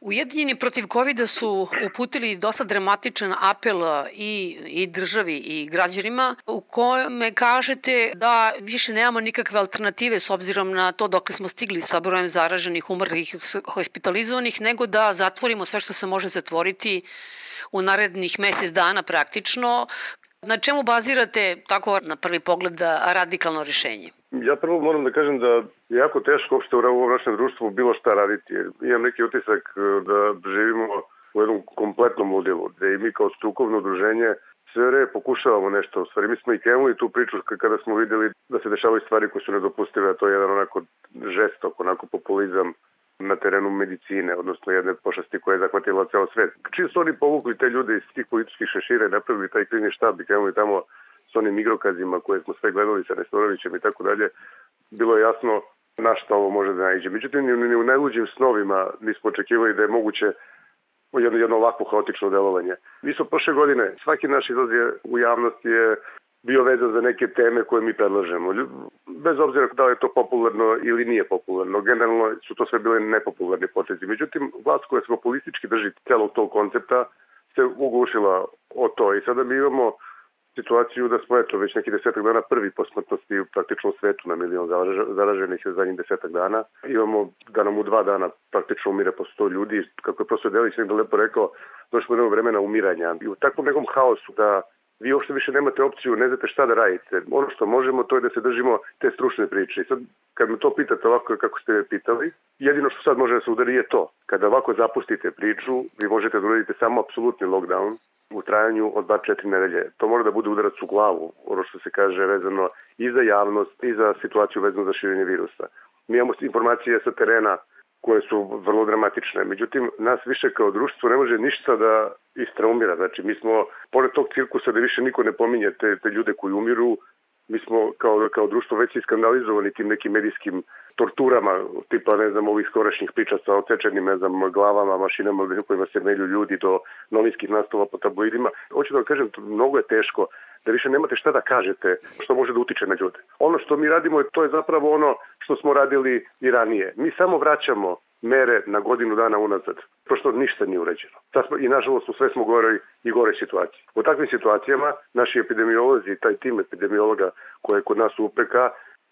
Ujedinjeni protiv covid su uputili dosta dramatičan apel i, i državi i građanima u kome kažete da više nemamo nikakve alternative s obzirom na to dok smo stigli sa brojem zaraženih, umrlih hospitalizovanih, nego da zatvorimo sve što se može zatvoriti u narednih mesec dana praktično. Na čemu bazirate tako na prvi pogled radikalno rešenje? Ja prvo moram da kažem da je jako teško uopšte u ovom našem društvu bilo šta raditi. Imam neki utisak e, da živimo u jednom kompletnom ludilu, gde i mi kao strukovno udruženje sve vreme pokušavamo nešto. U stvari mi smo i krenuli tu priču kada smo videli da se dešavaju stvari koje su nedopustive, a to je jedan onako žestok, onako populizam na terenu medicine, odnosno jedne pošasti koja je zahvatila ceo svet. Čim su oni povukli te ljude iz tih političkih šešira i napravili taj klini štab i krenuli tamo s onim igrokazima koje smo sve gledali sa Nestorovićem i tako dalje, bilo je jasno na šta ovo može da najđe. Međutim, ni u najluđim snovima nismo očekivali da je moguće jedno, jedno ovako haotično delovanje. Mi smo prošle godine, svaki naš izlaz je u javnosti je bio vezan za neke teme koje mi predlažemo. Bez obzira da li je to popularno ili nije popularno, generalno su to sve bile nepopularni potezi. Međutim, vlast koja se populistički drži celog tog koncepta se ugušila o to i sada mi imamo situaciju da smo eto već neki desetak dana prvi po smrtnosti praktično svetu na milion zaraženih za zadnjih desetak dana. Imamo da nam u dva dana praktično umire po sto ljudi. Kako je profesor Delić da lepo rekao, došlo do vremena umiranja. I u takvom nekom haosu da vi uopšte više nemate opciju, ne znate šta da radite. Ono što možemo to je da se držimo te stručne priče. I sad, kad me to pitate ovako kako ste me pitali, jedino što sad može da se udari je to. Kada ovako zapustite priču, vi možete da uradite samo apsolutni lockdown, u trajanju od 2-4 nedelje. To mora da bude udarac u glavu, ono što se kaže vezano i za javnost i za situaciju vezano za širenje virusa. Mi imamo informacije sa terena koje su vrlo dramatične. Međutim, nas više kao društvo ne može ništa da istraumira. Znači, mi smo, pored tog cirkusa da više niko ne pominje te, te ljude koji umiru, mi smo kao, kao društvo već iskandalizovani tim nekim medijskim torturama, tipa, ne znam, ovih skorašnjih priča sa ocečenim, ne znam, glavama, mašinama u kojima se melju ljudi do novinskih nastava po tabloidima. Hoću da vam kažem, mnogo je teško da više nemate šta da kažete što može da utiče na ljude. Ono što mi radimo, to je zapravo ono što smo radili i ranije. Mi samo vraćamo mere na godinu dana unazad, pošto ništa nije urađeno. Sad smo, I nažalost u sve smo gore i gore situacije. U takvim situacijama naši epidemiolozi, taj tim epidemiologa koje je kod nas u UPK,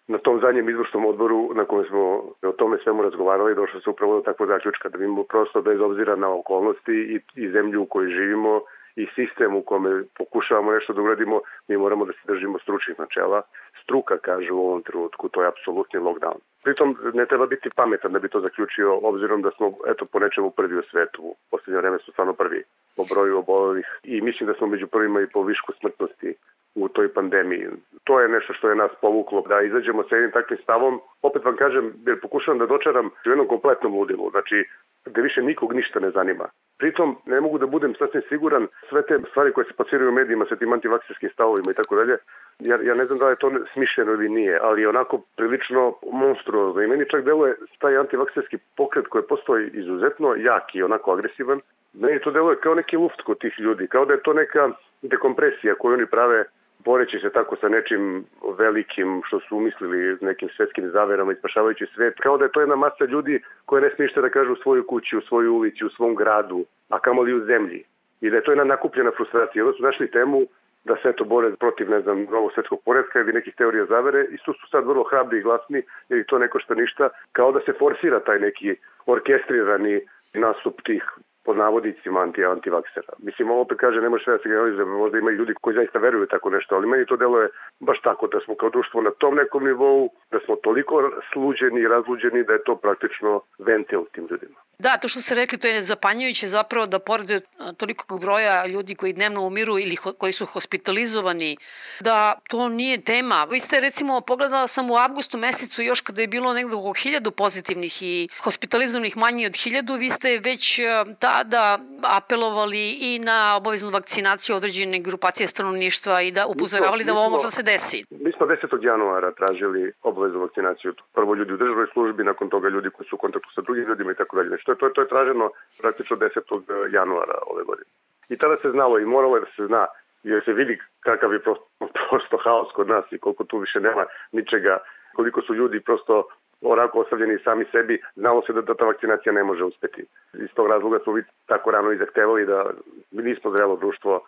na tom zadnjem izvršnom odboru na kojem smo o tome svemu razgovarali, došlo se upravo do takvog zaključka da mi prosto bez obzira na okolnosti i, i zemlju u kojoj živimo i sistem u kome pokušavamo nešto da uradimo, mi moramo da se držimo stručnih načela. Struka kaže u ovom trenutku, to je apsolutni lockdown. Pritom ne treba biti pametan da bi to zaključio, obzirom da smo eto po nečemu prvi u svetu. U poslednje vreme su stvarno prvi po broju obolelih i mislim da smo među prvima i po višku smrtnosti u toj pandemiji. To je nešto što je nas povuklo da izađemo sa jednim takvim stavom. Opet vam kažem, jer pokušavam da dočaram u jednom kompletnom ludilu, znači gde više nikog ništa ne zanima. Pritom ne mogu da budem sasvim siguran sve te stvari koje se plasiraju u medijima sa tim antivakserskim stavovima i tako dalje. Ja, ja ne znam da je to smišljeno ili nije, ali je onako prilično monstruozno. I meni čak deluje taj antivakserski pokret koji postoji izuzetno jak i onako agresivan. Meni to deluje kao neki luft kod tih ljudi, kao da je to neka dekompresija koju oni prave boreći se tako sa nečim velikim što su umislili nekim svetskim zaverama i spašavajući svet, kao da je to jedna masa ljudi koje ne smije da kažu u svoju kući, u svoju ulici, u svom gradu, a kamoli u zemlji. I da je to jedna nakupljena frustracija. Onda su našli temu da se to bore protiv, ne znam, novog svetskog poredka ili nekih teorija zavere i su, su sad vrlo hrabri i glasni jer to neko što ništa, kao da se forsira taj neki orkestrirani nastup tih pod navodicima anti antivaksera. Mislim, ovo opet kaže, ne može sve da se generalizuje, možda ima i ljudi koji zaista veruju tako nešto, ali meni to deluje baš tako da smo kao društvo na tom nekom nivou, da smo toliko sluđeni i razluđeni da je to praktično ventil tim ljudima. Da, to što ste rekli, to je zapanjujuće zapravo da pored tolikog broja ljudi koji dnevno umiru ili ho, koji su hospitalizovani, da to nije tema. Vi ste recimo, pogledala sam u avgustu mesecu još kada je bilo negde oko hiljadu pozitivnih i hospitalizovanih manje od hiljadu, vi ste već tada apelovali i na obaveznu vakcinaciju određene grupacije stanovništva i da upozoravali da ovo može da se desi. Mi smo 10. januara tražili obaveznu vakcinaciju. Prvo ljudi u državnoj službi, nakon toga ljudi koji su u kontaktu sa drugim ljudima i tako dalje. Znači, to je, to je, to je traženo praktično 10. januara ove godine. I tada se znalo i moralo je da se zna jer se vidi kakav je prosto, prosto haos kod nas i koliko tu više nema ničega, koliko su ljudi prosto onako ostavljeni sami sebi, znalo se da, da ta vakcinacija ne može uspeti. Iz tog razloga smo vi tako rano i zahtevali da mi nismo zrelo društvo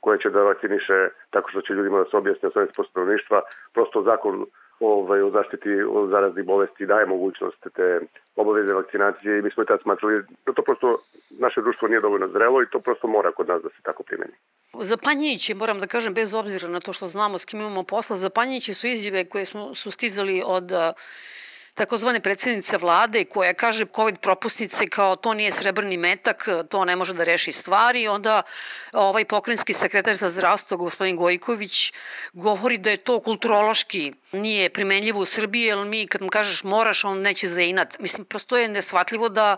koje će da vakciniše tako što će ljudima da se objasne 80% stanovništva. Prosto zakon ovaj, o zaštiti od zaraznih bolesti daje mogućnost te obaveze vakcinacije i mi smo i tad smatrali da to prosto naše društvo nije dovoljno zrelo i to prosto mora kod nas da se tako primeni. Zapanjujući, moram da kažem, bez obzira na to što znamo s kim imamo posla, zapanjujući su izjave koje smo, su stizali od takozvane predsednice vlade koja kaže COVID propusnice kao to nije srebrni metak, to ne može da reši stvari, onda ovaj pokrenjski sekretar za zdravstvo gospodin Gojković govori da je to kulturološki nije primenljivo u Srbiji, jer mi kad mu kažeš moraš, on neće za inat. Mislim, prosto je nesvatljivo da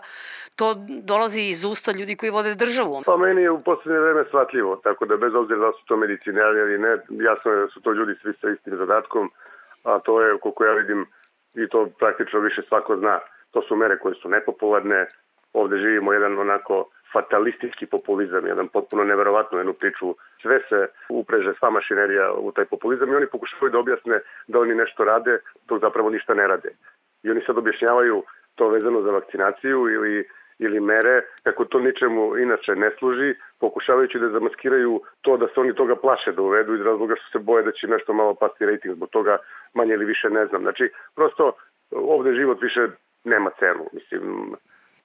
to dolazi iz usta ljudi koji vode državu. Pa meni je u poslednje vreme shvatljivo, tako da bez obzira da su to medicinari ili ne, jasno je da su to ljudi svi sa istim zadatkom, a to je, koliko ja vidim, i to praktično više svako zna. To su mere koje su nepopularne, ovde živimo jedan onako fatalistički populizam, jedan potpuno neverovatnu jednu priču. Sve se upreže sva mašinerija u taj populizam i oni pokušavaju da objasne da oni nešto rade, to zapravo ništa ne rade. I oni sad objašnjavaju to vezano za vakcinaciju ili ili mere, kako to ničemu inače ne služi, pokušavajući da zamaskiraju to da se oni toga plaše da uvedu iz razloga što se boje da će nešto malo pasti rating, zbog toga manje ili više ne znam. Znači, prosto ovde život više nema cenu. Mislim,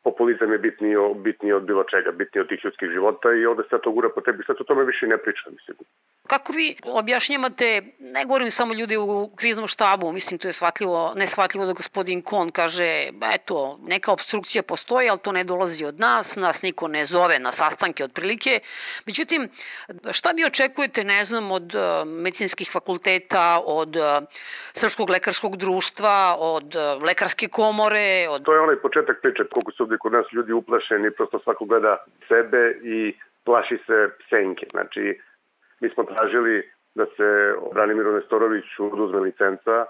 populizam je bitniji, bitniji od bilo čega, bitniji od tih ljudskih života i ovde se to gura po tebi, sad o tome više ne pričam, mislim. Kako vi objašnjavate, ne govorim samo ljudi u kriznom štabu, mislim to je shvatljivo, neshvatljivo da gospodin Kon kaže, eto, neka obstrukcija postoji, ali to ne dolazi od nas, nas niko ne zove na sastanke otprilike. Međutim, šta vi očekujete, ne znam, od uh, medicinskih fakulteta, od uh, Srpskog lekarskog društva, od uh, lekarske komore? Od... To je onaj početak priče, koliko su ovde kod nas ljudi uplašeni, prosto svako gleda sebe i plaši se senke. Znači, Mi smo tražili da se Branimiru Nestoroviću oduzme licenca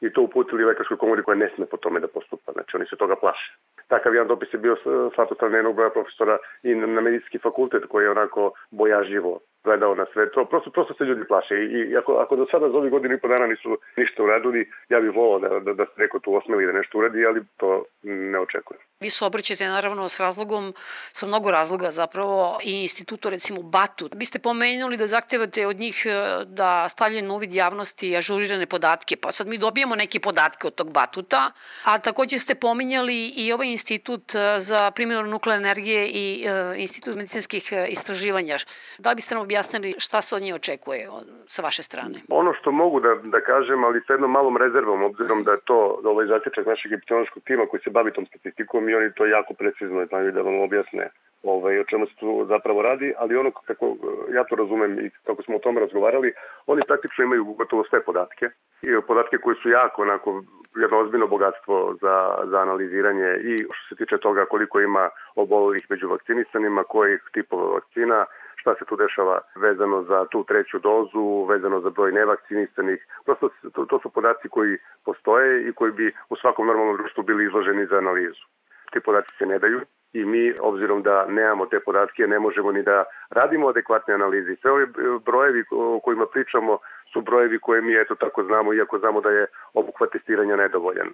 i to uputili lekarskoj komori koja ne sme po tome da postupa. Znači oni se toga plaše. Takav jedan dopis je bio slatostrav jednog broja profesora i na medicinski fakultet koji je onako bojažljivo gledao na sve to. Prosto, prosto se ljudi plaše. I, i ako, ako do sada za ovih godina i po dana nisu ništa uradili, ja bih volao da, da, da se neko tu osmeli da nešto uradi, ali to ne očekujem. Vi se obraćate naravno s razlogom, sa mnogo razloga zapravo i institutu recimo Batut. Vi ste pomenuli da zahtevate od njih e, da stavljaju na uvid javnosti ažurirane podatke, pa sad mi dobijemo neke podatke od tog Batuta, a takođe ste pominjali i ovaj institut e, za primjenu nuklearne energije i e, institut medicinskih istraživanja. Da biste nam objasnili šta se od nje očekuje sa vaše strane? Ono što mogu da, da kažem, ali sa jednom malom rezervom, obzirom da je to da ovaj zaključak našeg epidemiološkog tima koji se bavi tom statistikom i oni to jako precizno znaju da vam objasne ovaj, o čemu se tu zapravo radi, ali ono kako ja to razumem i kako smo o tome razgovarali, oni praktično imaju gotovo sve podatke i podatke koji su jako onako jedno ozbiljno bogatstvo za, za analiziranje i što se tiče toga koliko ima obolelih među vakcinisanima, kojih tipova vakcina, šta se tu dešava vezano za tu treću dozu, vezano za broj nevakcinisanih. Prosto to, to su podaci koji postoje i koji bi u svakom normalnom društvu bili izloženi za analizu. Ti podaci se ne daju i mi, obzirom da nemamo te podatke, ne možemo ni da radimo adekvatne analize. Sve ove brojevi o kojima pričamo su brojevi koje mi eto tako znamo, iako znamo da je obuhvat testiranja nedovoljan.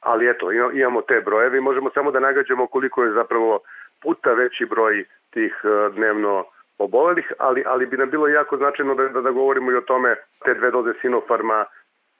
Ali eto, imamo te brojeve možemo samo da nagađamo koliko je zapravo puta veći broj tih e, dnevno obolelih, ali, ali bi nam bilo jako značajno da, da, da govorimo i o tome te dve doze Sinofarma,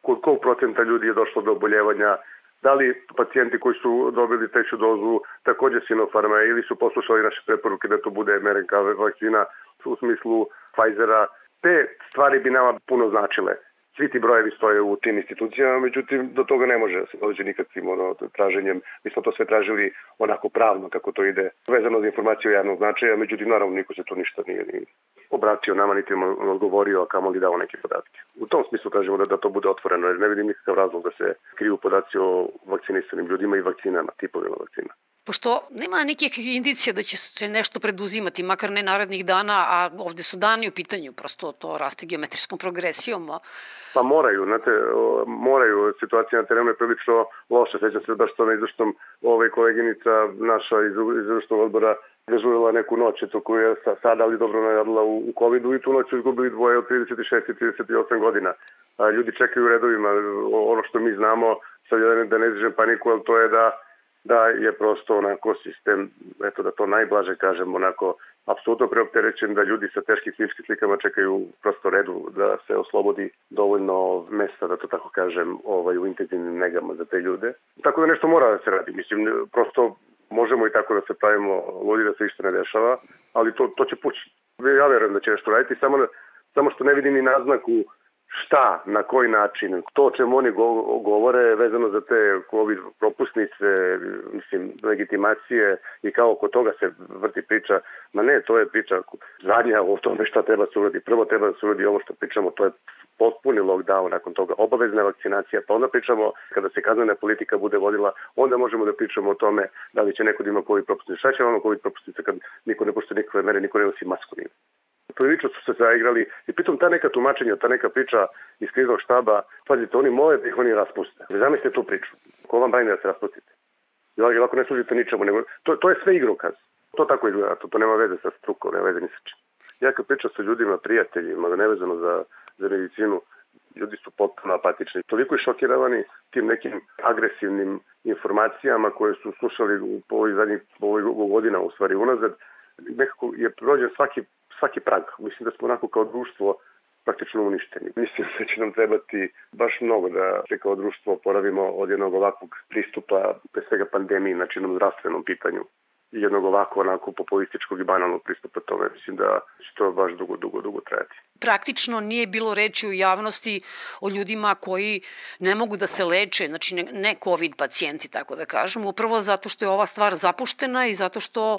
kod kog procenta ljudi je došlo do oboljevanja, da li pacijenti koji su dobili treću dozu takođe Sinofarma ili su poslušali naše preporuke da to bude MRNK vakcina u smislu Pfizera, te stvari bi nama puno značile svi ti brojevi stoje u tim institucijama, međutim do toga ne može se dođe nikakvim ono, traženjem. Mi smo to sve tražili onako pravno kako to ide, vezano za informaciju javnog značaja, međutim naravno niko se to ništa nije ni obratio nama, niti im odgovorio, a kamo li dao neke podatke. U tom smislu kažemo da, da to bude otvoreno, jer ne vidim nikakav razlog da se kriju podaci o vakcinisanim ljudima i vakcinama, tipovima vakcina pošto nema nekih indicija da će se nešto preduzimati, makar ne narednih dana, a ovde su dani u pitanju, prosto to raste geometrijskom progresijom. Pa moraju, znate, moraju, situacija na terenu je prilično loša, sećam se baš to na izvršnom ovaj koleginica naša iz izvršnog odbora dežurila neku noć, to koju je sada, ali dobro najadila u, u COVID-u i tu noć su izgubili dvoje od 36 i 38 godina. Ljudi čekaju u redovima, ono što mi znamo, sad ja da ne izražem paniku, ali to je da da je prosto onako sistem, eto da to najblaže kažem, onako apsolutno preopterećen da ljudi sa teškim kliničkim slikama čekaju prosto redu da se oslobodi dovoljno mesta, da to tako kažem, ovaj, u intenzivnim negama za te ljude. Tako da nešto mora da se radi. Mislim, prosto možemo i tako da se pravimo ludi da se ništa ne dešava, ali to, to će pući. Ja verujem da će nešto raditi, samo, samo što ne vidim ni naznaku šta, na koji način, to o čemu oni govore vezano za te COVID propusnice, mislim, legitimacije i kao oko toga se vrti priča, ma ne, to je priča zadnja o tome šta treba se uradi. Prvo treba da se uradi ovo što pričamo, to je potpuni lockdown nakon toga, obavezna vakcinacija, pa onda pričamo kada se kaznena politika bude vodila, onda možemo da pričamo o tome da li će neko da ima COVID propusnice. Šta će vam COVID propusnice kad niko ne postoje nikakve mere, niko ne nosi masku nije prilično su se zaigrali i pritom ta neka tumačenja, ta neka priča iz kriznog štaba, pazite, oni mole da ih oni raspuste. Zamislite tu priču. Ko vam brani da se raspustite? Jer ako ne služite ničemu, nego, to, to je sve igrokaz. To tako izgleda, to, to nema veze sa strukom, nema veze ni sa čim. Ja kad pričam sa ljudima, prijateljima, nevezano za, za medicinu, ljudi su potpuno apatični. Toliko i šokiravani tim nekim agresivnim informacijama koje su slušali u ovih zadnjih ovih godina, u stvari unazad, nekako je prođen svaki svaki prag. Mislim da smo onako kao društvo praktično uništeni. Mislim da će nam trebati baš mnogo da se kao društvo oporavimo od jednog ovakvog pristupa, pre svega pandemiji, znači jednom zdravstvenom pitanju i jednog ovako onako populističkog i banalnog pristupa tome. Mislim da će to baš dugo, dugo, dugo trajati. Praktično nije bilo reči u javnosti o ljudima koji ne mogu da se leče, znači ne, ne COVID pacijenti, tako da kažem, upravo zato što je ova stvar zapuštena i zato što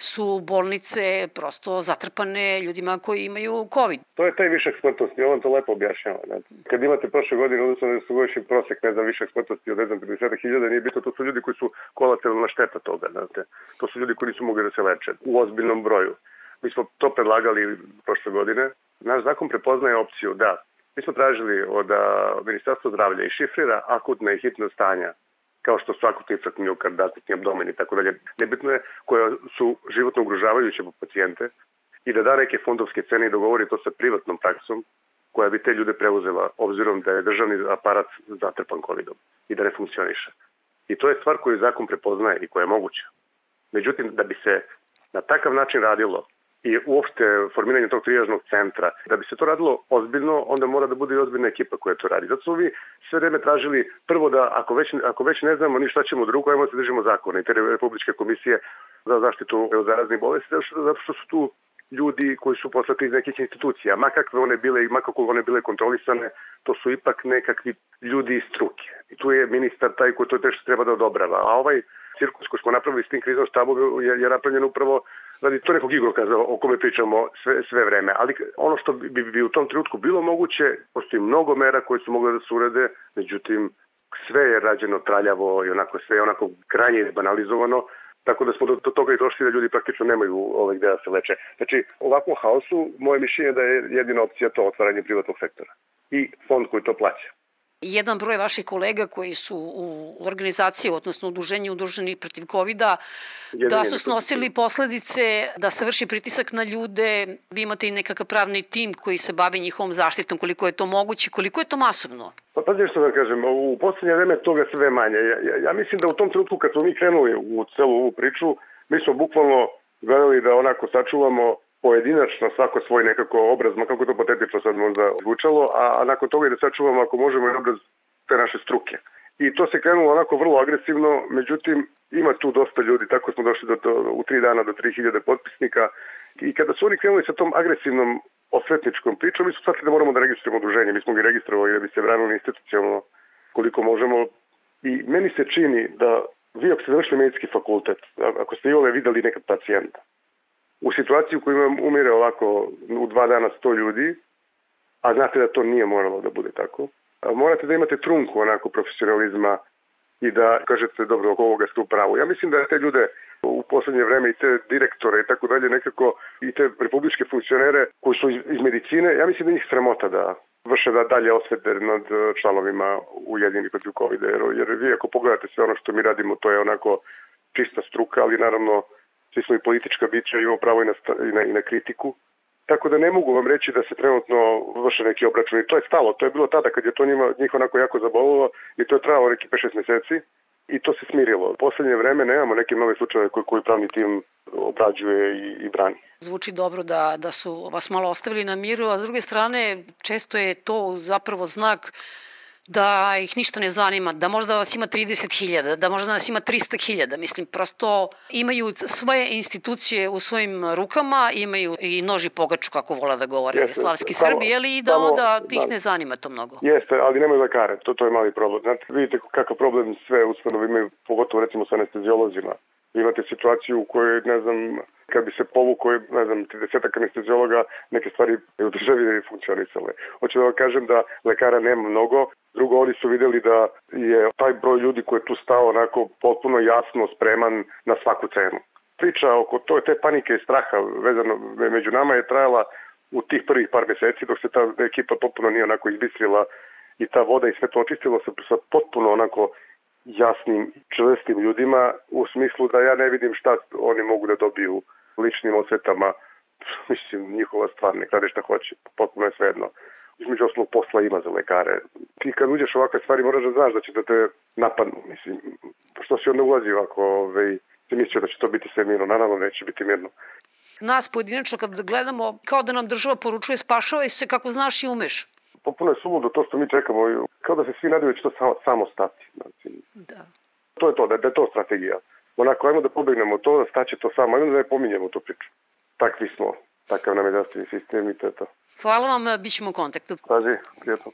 su bolnice prosto zatrpane ljudima koji imaju COVID. To je taj višak smrtnosti, on to lepo objašnjava. Znači. Kad imate prošle godine, odnosno da su godišnji prosek, ne znam, višak smrtnosti od ne znam, 30.000, nije bitno, to su ljudi koji su kolateralna šteta toga. Znate. To su ljudi koji nisu mogli da se leče u ozbiljnom broju. Mi smo to predlagali prošle godine. Naš zakon prepoznaje opciju da Mi smo tražili od Ministarstva zdravlja i šifrira akutne i hitne stanja kao što su akutni infarkt akutni abdomen i tako dalje, nebitno je koja su životno ugrožavajuće po pacijente i da da neke fondovske cene i dogovori to sa privatnom praksom koja bi te ljude preuzela obzirom da je državni aparat zatrpan COVID-om i da ne funkcioniše. I to je stvar koju zakon prepoznaje i koja je moguća. Međutim, da bi se na takav način radilo, i uopšte formiranje tog trijažnog centra. Da bi se to radilo ozbiljno, onda mora da bude i ozbiljna ekipa koja to radi. Zato su vi sve vreme tražili prvo da ako već, ako već ne znamo ni šta ćemo drugo, ajmo da se držimo zakona i te Republičke komisije za zaštitu od zaraznih bolesti, zato što su tu ljudi koji su poslati iz nekih institucija, ma kakve one bile i ma kako one bile kontrolisane, to su ipak nekakvi ljudi iz struke. I tu je ministar taj koji to treba da odobrava. A ovaj cirkus koji smo napravili s tim krizom štabom je, je napravljen upravo radi to nekog igrokaza o kome pričamo sve, sve vreme. Ali ono što bi, bi, u tom trenutku bilo moguće, postoji mnogo mera koje su mogle da se urede, međutim sve je rađeno traljavo i onako sve je onako krajnje banalizovano, tako da smo do, do toga i došli da ljudi praktično nemaju ovaj gde da se leče. Znači, ovakvom haosu, moje mišljenje da je jedina opcija to otvaranje privatnog sektora i fond koji to plaća jedan broj vaših kolega koji su u organizaciji, odnosno udruženju udruženi protiv covid da su snosili posledice, da se vrši pritisak na ljude, vi imate i nekakav pravni tim koji se bavi njihovom zaštitom, koliko je to moguće, koliko je to masovno? Pa pa što da kažem, u poslednje vreme toga sve manje. Ja, ja, ja mislim da u tom trenutku kad smo mi krenuli u celu ovu priču, mi smo bukvalno gledali da onako sačuvamo pojedinačno svako svoj nekako obraz, ma kako to patetično sad možda zvučalo, a, a nakon toga i da sačuvamo ako možemo i obraz te naše struke. I to se krenulo onako vrlo agresivno, međutim ima tu dosta ljudi, tako smo došli do, do, u tri dana do 3000 potpisnika. I kada su oni krenuli sa tom agresivnom osvetničkom pričom, mi smo shvatili da moramo da registrujemo udruženje, mi smo ga registrovali da bi se branili institucionalno koliko možemo. I meni se čini da vi ako ste završili medicinski fakultet, ako ste i ove videli nekad pacijenta, u situaciji u kojoj umire ovako u dva dana 100 ljudi, a znate da to nije moralo da bude tako, morate da imate trunku onako profesionalizma i da kažete dobro oko ovoga ste u pravu. Ja mislim da te ljude u poslednje vreme i te direktore i tako dalje nekako i te republičke funkcionere koji su iz medicine, ja mislim da njih sramota da vrše da dalje osvete nad članovima jedini protiv COVID-a, jer, jer vi ako pogledate sve ono što mi radimo, to je onako čista struka, ali naravno svi smo i politička bića, imamo pravo i na, i na, i na kritiku, tako da ne mogu vam reći da se trenutno vrše neki obračun. I to je stalo, to je bilo tada kad je to njima, njih onako jako zabolilo i to je trajalo neki 5-6 meseci i to se smirilo. U poslednje vreme nemamo neke nove slučajeve koji, koji pravni tim obrađuje i, i brani. Zvuči dobro da, da su vas malo ostavili na miru, a s druge strane često je to zapravo znak da ih ništa ne zanima, da možda vas ima 30.000, da možda nas ima 300.000. Mislim, prosto imaju svoje institucije u svojim rukama, imaju i noži pogaču, kako vola da govore Jeste, slavski samo, Srbi, jeli, i da samo, onda ih da. ne zanima to mnogo. Jeste, ali nemaju lekare, to, to je mali problem. Znate, vidite kakav problem sve ustanovi imaju, pogotovo recimo sa anestezijolozima. Imate situaciju u kojoj, ne znam, kad bi se povukao, ne znam, 30 anestezijologa, neke stvari u državi ne funkcionisale. Hoću da vam kažem da lekara nema mnogo, Drugo, oni su videli da je taj broj ljudi koji je tu stao onako potpuno jasno spreman na svaku cenu. Priča oko to, te panike i straha vezano među nama je trajala u tih prvih par meseci dok se ta ekipa potpuno nije onako izbistrila i ta voda i sve to očistilo se sa potpuno onako jasnim, čvrstim ljudima u smislu da ja ne vidim šta oni mogu da dobiju ličnim osvetama. Mislim, njihova stvar, nek rade šta hoće, potpuno je svejedno između osnovnog posla ima za lekare. Ti kad uđeš ovakve stvari moraš da znaš da će da te napadnu, mislim, što si onda ulazi ovako, ovaj, ti mislio da će to biti sve mirno, naravno neće biti mirno. Nas pojedinačno kad gledamo, kao da nam država poručuje spašavaj se kako znaš i umeš. Popuno je suludo to što mi čekamo, kao da se svi nadaju da će to samo, samo stati. Znači, da. To je to, da, da je to strategija. Onako, ajmo da pobegnemo to, da staće to samo, ajmo da ne pominjemo tu priču. Takvi smo, takav nam je zdravstveni sistem i to je to. Hvala vam, bit ćemo u kontaktu. Pazi, prijetno.